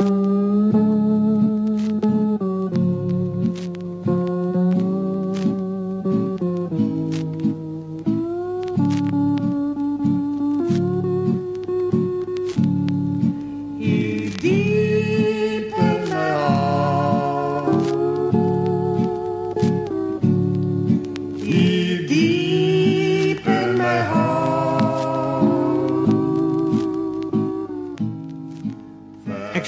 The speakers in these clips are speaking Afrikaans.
Hier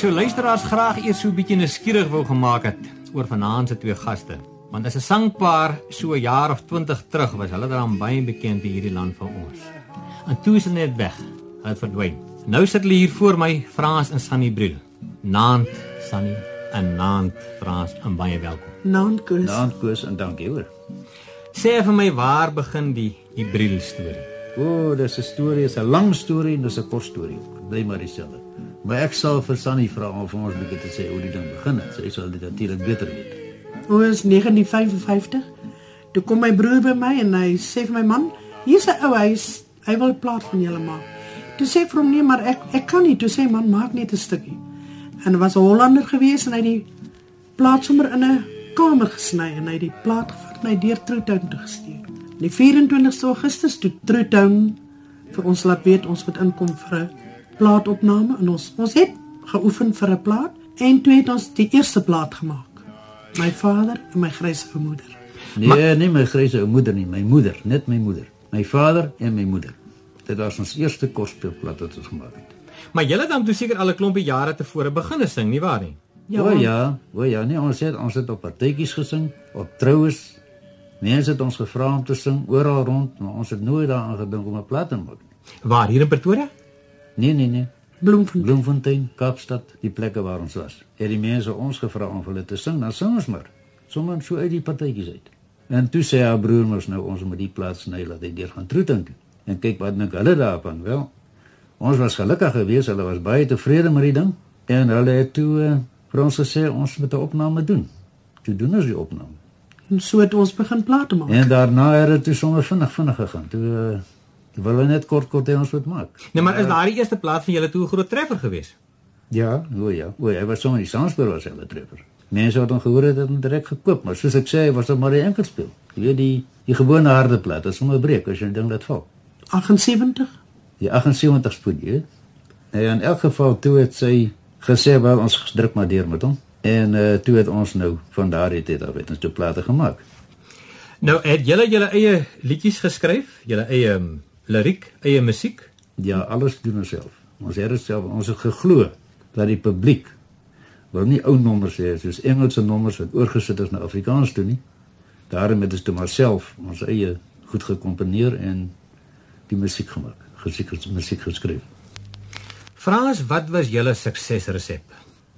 sou luisteraars graag eers so 'n bietjie nuuskierig wou gemaak het oor vanaand se twee gaste. Want as 'n sangpaar so 'n jaar of 20 terug was, hulle dan baie bekend in hierdie land van ons. En toe is hulle net weg. Hulle het verdwyn. Nou sit hulle hier voor my, Frans en Sunny Briel. Naand Sunny en naand Frans en baie welkom. Naankus. Naam Koos en dankie hoor. Sê vir my waar begin die die Briel storie? O, oh, dis 'n storie, is 'n lang storie en dis 'n kort storie. Bly maar dieselfde. Maar ek sal vir Sunny vra om vir ons bietjie te sê hoe die ding begin het. Sy sal dit natuurlik beter weet. Is 1955? Toe kom my broer by my en hy sê vir my man, hier's 'n ou huis, hy wil 'n plaat van julle maak. Toe sê vir hom nee, maar ek ek kan nie. Toe sê man, maak net 'n stukkie. En was 'n Hollander gewees en hy het die plaat sommer in 'n kamer gesny en hy het die plaat gevat en hy deur Truetown toe gestuur. Die 24 Augustus toe Truetown vir ons laat weet ons moet inkom vir 'n plaatopname en ons ons het geoefen vir 'n plaat en toe het ons die eerste plaat gemaak. My vader en my grys ou moeder. Nee, maar, nie my gryse ou moeder nie, my moeder, net my moeder. My vader en my moeder. Dit was ons eerste korspeelplaat wat ons gemaak het. Maar julle het dan toe seker al 'n klompie jare tevore begine sing, nie waar nie? Ja, o ja, o ja, nee, ons het ons het op partytjies gesing, op troues. Mense het ons gevra om te sing oral rond, maar ons het nooit daaraan gedink om 'n plaat te maak nie. Waar hier in Pretoria? Nee, nee, nee. Bloemfontein. Bloemfontein, Kaapstad, die plekke waar ons was. Het die mense ons gevra om vir hulle te sing, dan sing ons maar. Sommige so uit die partytjies uit. En toe sê haar broer mos nou ons moet die plaas sny laat hy deur gaan Troeting toe. En kyk wat dink hulle daarvan? Wel, ons was gelukkig geweest, hulle was baie tevrede met die ding en hulle het toe uh, vir ons gesê ons moet 'n opname doen. Toe doen ons die opname. En so het ons begin plate maak. En daarna het dit sommer vinnig vinnig gegaan. Toe uh, wil hulle net kort kort hê ons moet maak. Nee, maar is daardie eerste plaat van julle toe 'n groot treffer geweest? Ja, o ja. O, hy was sommer die saamspeel was hulle treffer. Mense wat hom gehoor het, het hom direk gekoop, maar soos ek sê, hy was dit maar 'n enkel speel. Jy weet die die gewone harde plat, as sommer breek as jy 'n ding laat val. 78. Die 78 spoed, jy weet. En in elk geval toe het sy gesê wel ons druk maar deur met hom. En uh toe het ons nou van daardie tyd af het ons toe plate gemaak. Nou het julle julle eie liedjies geskryf, julle eie um, liriek, eie musiek. Ja, alles doen ons self. Ons het dit self, ons het geglo dat die publiek wil nie ou nommers hê soos Engelse nommers wat oorgesit is na Afrikaans toe nie. Daarom het ons toe maar self ons eie goed gekomponeer en die musiek gemaak, musiek musiek geskryf. Frans, wat was julle suksesresep?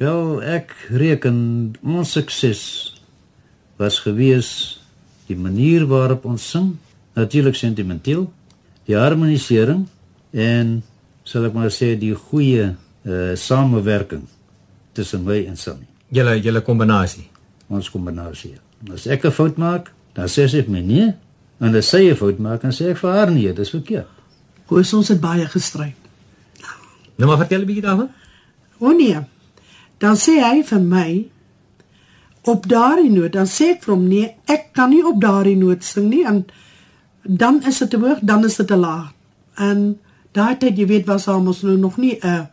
Wel, ek reken ons sukses was gewees die manier waarop ons sing, natuurlik sentimenteel, die harmonisering en sal ek maar sê die goeie uh samewerking tussen my en Sunny. Julle julle kombinasie. Ons kombinasie. As ek 'n fout maak, dan sê sy vir my nee, en as sy 'n fout maak, dan sê ek vir haar nee, dis verkeerd. Hoe is ons het baie gestryd. Nou maar vertel 'n bietjie daarvan. O nee. Dan sê hy vir my op daardie noot, dan sê ek vir hom nee, ek kan nie op daardie noot sing nie en dan is dit te hoog, dan is dit te laag. En daai tyd jy weet was almos nou nog nie 'n uh,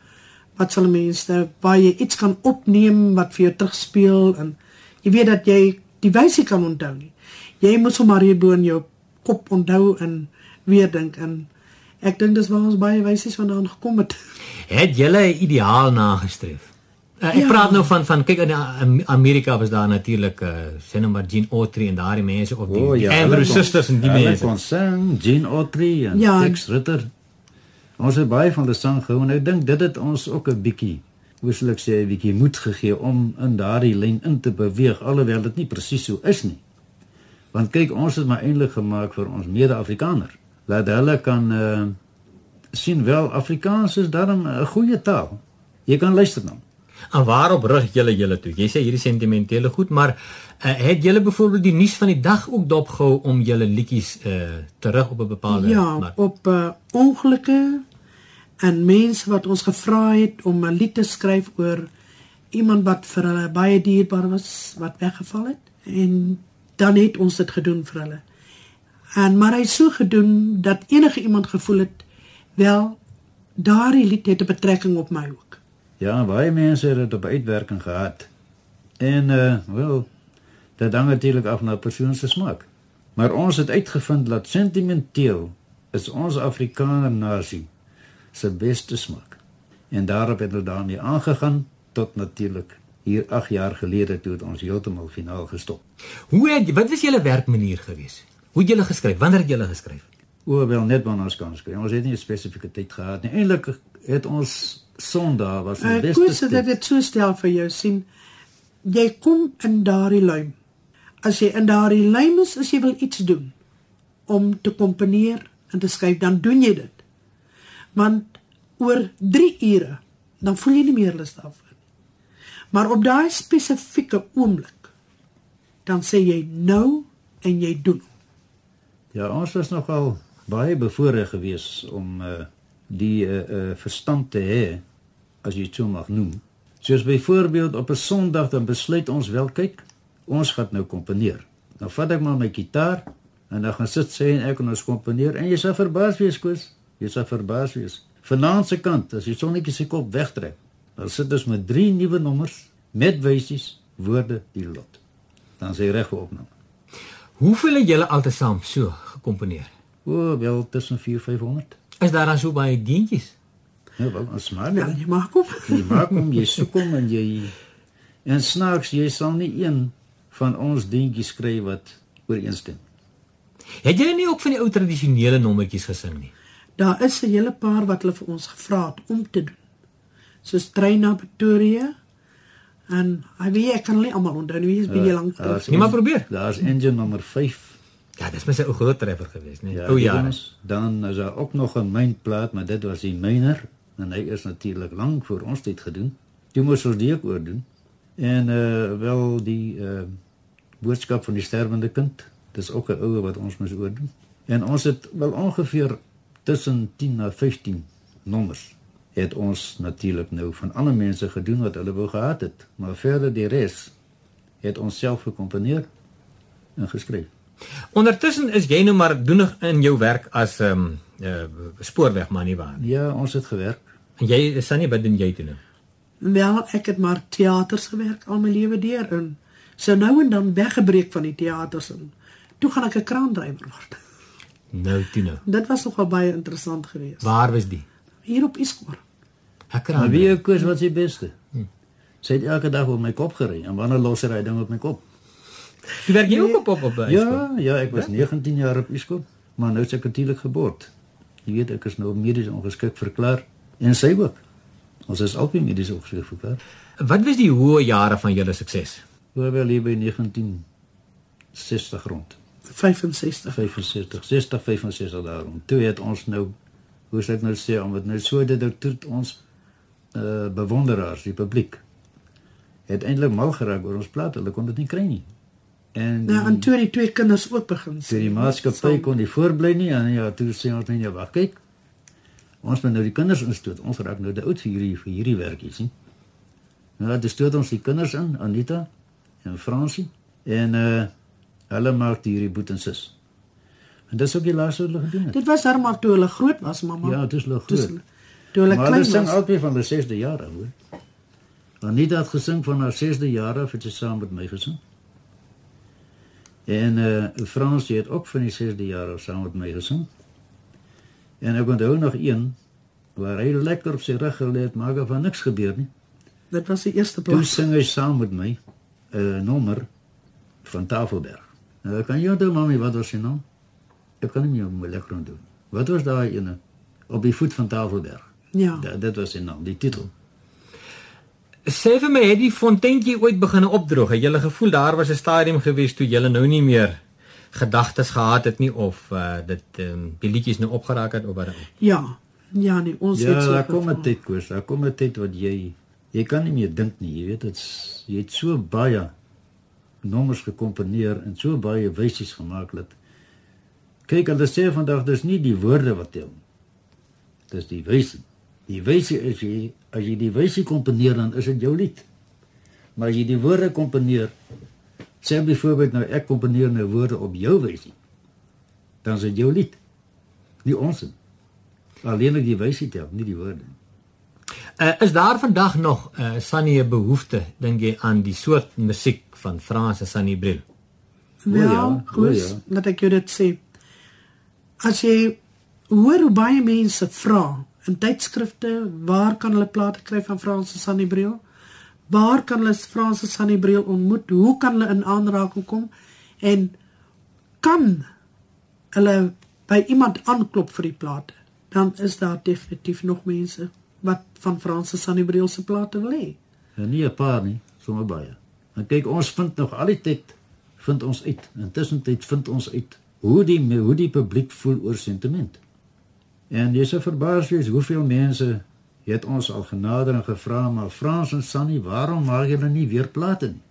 wat sal mense jy iets kan opneem wat vir jou terugspeel en jy weet dat jy die wysie kan onthou nie. Jy moet sommer hier bo in jou kop onthou en weer dink en ek dink dis waar ons baie wysies vandaan gekom het. Het julle 'n ideaal nagestreef? Uh, ek Ja. praat nou van van kyk in Am- Amerika was daar natuurlik uh, sê nou maar Gene Autry en daardie mense op die, oh, die Andrew hulle Sisters en die hulle mense. kon sing, Jean Autry en Ja. ja. Tex Ritter. Ons het baie van die sang gehou en ek dink dit het ons ook 'n bietjie ek sê 'n bietjie moed gegee om in daardie lyn in te beweeg alhoewel dit nie presies so is nie. Want kyk, ons het maar eintlik gemaak vir ons mede-Afrikaner. Laat hulle kan uh sien wel Afrikaans is darm 'n goeie taal. Jy kan luister na hom. En waarop rig julle julle toe? Jy sê hierdie sentimentele goed, maar uh, het julle byvoorbeeld die nuus van die dag ook dopgehou om julle liedjies uh, terug op 'n bepaalde Ja, maar, op uh, ongelukke en mense wat ons gevra het om 'n lied te skryf oor iemand wat vir hulle baie dierbaar was wat weggeval het en dan het ons dit gedoen vir hulle. En maar hy so gedoen dat enige iemand gevoel het wel daardie lied het 'n betrekking op my ook. Ja, baie mense het dit op uitwerking gehad. En uh wel, dit hang natuurlik af na persoon se smaak. Maar ons het uitgevind dat sentimenteel is ons Afrikaner nasie se beste smaak. En daarop het ons daarmee aangegaan tot natuurlik hier 8 jaar gelede toe het ons heeltemal finaal gestop. Hoe het wat was julle werkmanier gewees? Hoe het julle geskryf? Wanneer het julle geskryf? O, wel net wanneer ons kan skryf. Ons het nie 'n spesifieke tyd gehad nie. Eintlik het ons Sondag was die Ek beste. koes dit tyd. dit so stel vir jou sien. Jy kom in daardie luim. As jy in daardie luim is, as jy wil iets doen om te komponeer en te skryf, dan doen jy dit. Want oor 3 ure dan voel jy nie meer lus daarvoor nie. Maar op daai spesifieke oomblik dan sê jy nou en jy doen. Ja, ons was nogal baie bevoorreg geweest om uh die uh, uh verstand te hê as jy dit so mag noem. Soos byvoorbeeld op 'n Sondag dan besluit ons wel kyk, ons gaan nou komponeer. Dan vat ek maar my gitaar en dan gaan sit sy en ek en ons komponeer en jy sal verbaas wees, Koos. Jy sal verbaas wees. Vanaand se kant, as jy sonnetjie se kop wegtrek, dan sit ons met drie nuwe nommers met wysies, woorde, die lot. Dan sê reg opname. Hoeveel het julle altesaam so gekomponeer? O, wel tussen 4 500. Is daar dan so baie deentjies? Ja, wel, ons maak Nou, dit. jy maak op. Jy maak hom, jy soek hom en jy en snaaks jy sal nie een van ons dingetjies skryf wat ooreenstem. Het julle nie ook van die ou tradisionele nommertjies gesing nie? Daar is 'n hele paar wat hulle vir ons gevra het om te doen. Soos trein na Pretoria en hy weet ek kan hulle nie almal onthou nie, is baie lank terug. daar's Nee, maar probeer. Daar's engine nommer 5. Ja, dis mos 'n ou groot treffer geweest, nee. Ja, o ja. dan is daar ook nog 'n mynplaat, maar dit was die myner en hy is natuurlik lank voor ons tyd gedoen. Toe moes ons dit ook oor doen. En uh wel die uh boodskap van die sterwende kind. Dis ook 'n oue wat ons moes oor doen. En ons het wel ongeveer tussen 10 na 15 nommers het ons natuurlik nou van ander mense gedoen wat hulle wou gehad het, maar verder die res het ons self gekomponeer en geskryf. Ondertussen is jy nou maar doenig in jou werk as 'n um, uh, spoorwegman nie waar nie. Ja, ons het gewerk. En jy Sunny, wat doen jy toe nou? Wel, ek het maar teaters gewerk al my lewe deur en so nou en dan weggebreek van die teaters en toe gaan ek 'n kraandrywer word. Nou toe nou. Dit was nogal baie interessant geweest. Waar was die? Hier op Iskor. Ek Maar kan. wie ek koes wat se beste. Sy het elke dag op my kop gery en wanneer los hy ding op my kop? Jy werk jy ook op op op by Ja, ja, ek was 19 jaar op Iskop, maar nou is ek natuurlik gebord. Jy weet ek is nou medies ongeskik verklaar en sy ook. Ons is albei medies ongeskik verklaar. Wat was die hoë jare van julle sukses? Hoewel hier by 1960 rond. 65. 65, 60, 65 daarom. Toe het ons nou hoe sê ek nou sê om dit nou so dit het toe ons uh bewonderaars, die publiek het eintlik mal geraak oor ons plaat. Hulle kon dit nie kry nie. En Nou en toe die twee kinders ook begin toe die maatskappy kon nie voorbly nie en ja, toe sê ons net ja, wag kyk. Ons moet nou die kinders instoot. Ons raak nou te oud vir hierdie vir hierdie werkie, sien. Nou, dis stoot ons die kinders in, Anita en Fransie en uh hulle maak hierdie boet en sis. En dis ook die laaste wat hulle gedoen het. Dit was haar maar toe hulle groot was, mamma. Ja, dis hulle Toe groot. hulle- Toe hulle Maar hulle klein sing was. albei van die 6de jaar hoor. Anita het gesing van haar 6de jaar af, het sy saam met my gesing. En uh Fransie het ook van die 6de jaar af saam met my gesing. En ek onthou nog een waar hy lekker op sy rug gelê het, maar daar van niks gebeur nie. Dit was die eerste Toe plek. sing hy saam met my 'n uh, nommer van Tafelberg. Nou kan jy onthou mami wat was sy naam? Ek kan nie meer lekker onthou. Wat was daai ene op die voet van Tafelberg? Ja. Da, dit was sy naam, die titel. Sê vir my, het die fonteintjie ooit begin opdroog? Het julle gevoel daar was 'n stadium gewees toe julle nou nie meer gedagtes gehad het nie of uh dit um, die liedjies nou opgeraak het of wat dan ook? Ja. Ja, nee, ons Ja, het so daar kom 'n tyd koers, daar kom 'n tyd wat jy jy kan nie meer dink nie, jy weet dit's jy het so baie nommers gekomponeer en so baie wysies gemaak dat kyk hulle sê vandag dis nie die woorde wat tel. Dis die wysie. Die wysie is jy as jy die wysie komponeer dan is dit jou lied. Maar as jy die woorde komponeer, sê byvoorbeeld nou ek komponeer nou woorde op jou wysie. Dan is dit jou lied. Nie ons nie. Alleenlik die wysie tel, nie die woorde nie. Uh, is daar vandag nog uh, Sunny 'n behoefte dink jy aan die soort musiek van Frans en Sunny Brill? Wel, ja, goed ja. dat ek jou dit sê. As jy hoor hoe baie mense vra in tydskrifte, waar kan hulle plate kry van Frans en Sunny Brill? Waar kan hulle Frans en Sunny Brill ontmoet? Hoe kan hulle in aanraking kom? En kan hulle by iemand aanklop vir die plate? Dan is daar definitief nog mense wat van Frans en Sunny Brill se plate wil hê. En nie 'n paar nie, sommer baie. En kyk, ons vind nog al die tyd vind ons uit. Intussen tyd vind ons uit hoe die hoe die publiek voel oor sentiment. En jy sou verbaas wees hoeveel mense het ons al genader en gevra maar Frans en Sunny, waarom maak julle nie weer plate nie?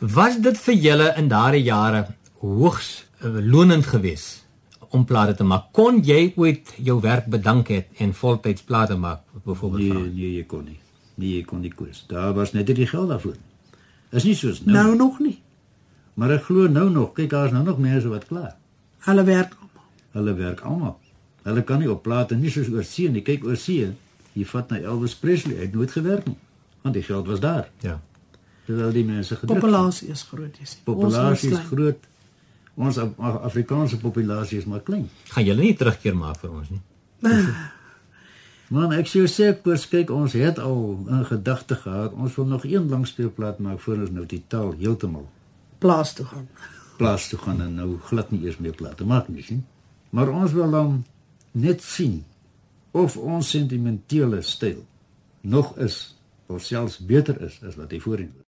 Was dit vir julle in daardie jare hoogs uh, lonend geweest om plate te maak? Kon jy ooit jou werk bedank het en voltyds plate maak byvoorbeeld? Nee, Frans? nee, jy kon nie. Nee, jy kon nie koes. Daar was net nie die geld daarvoor. Is nie soos nou. Nou nog nie. Maar ek glo nou nog, kyk daar's nou nog mense wat klaar. Hulle werk almal. Hulle werk almal. Hulle kan nie op plate nie soos oor see nie. Kyk oor see, jy vat na Elvis Presley, hy het nooit gewerk nie. Want die geld was daar. Ja. Terwyl die mense gedruk. het. Populasie is groot, jy sien. Populasie is groot. Ons Af- Af- Afrikaanse populasie is maar klein. Gaan julle nie terugkeer maak vir ons nie? Man, ek sê sê kos kyk ons het al in gedagte gehad. Ons wil nog een langspeelplaat maak voor ons nou die taal heeltemal plaas toe gaan. plaas toe gaan en nou glad nie eers meer plate maak nie, sien. Maar ons wil dan net sien of ons sentimentele styl nog is of selfs beter is as wat hy voorheen was.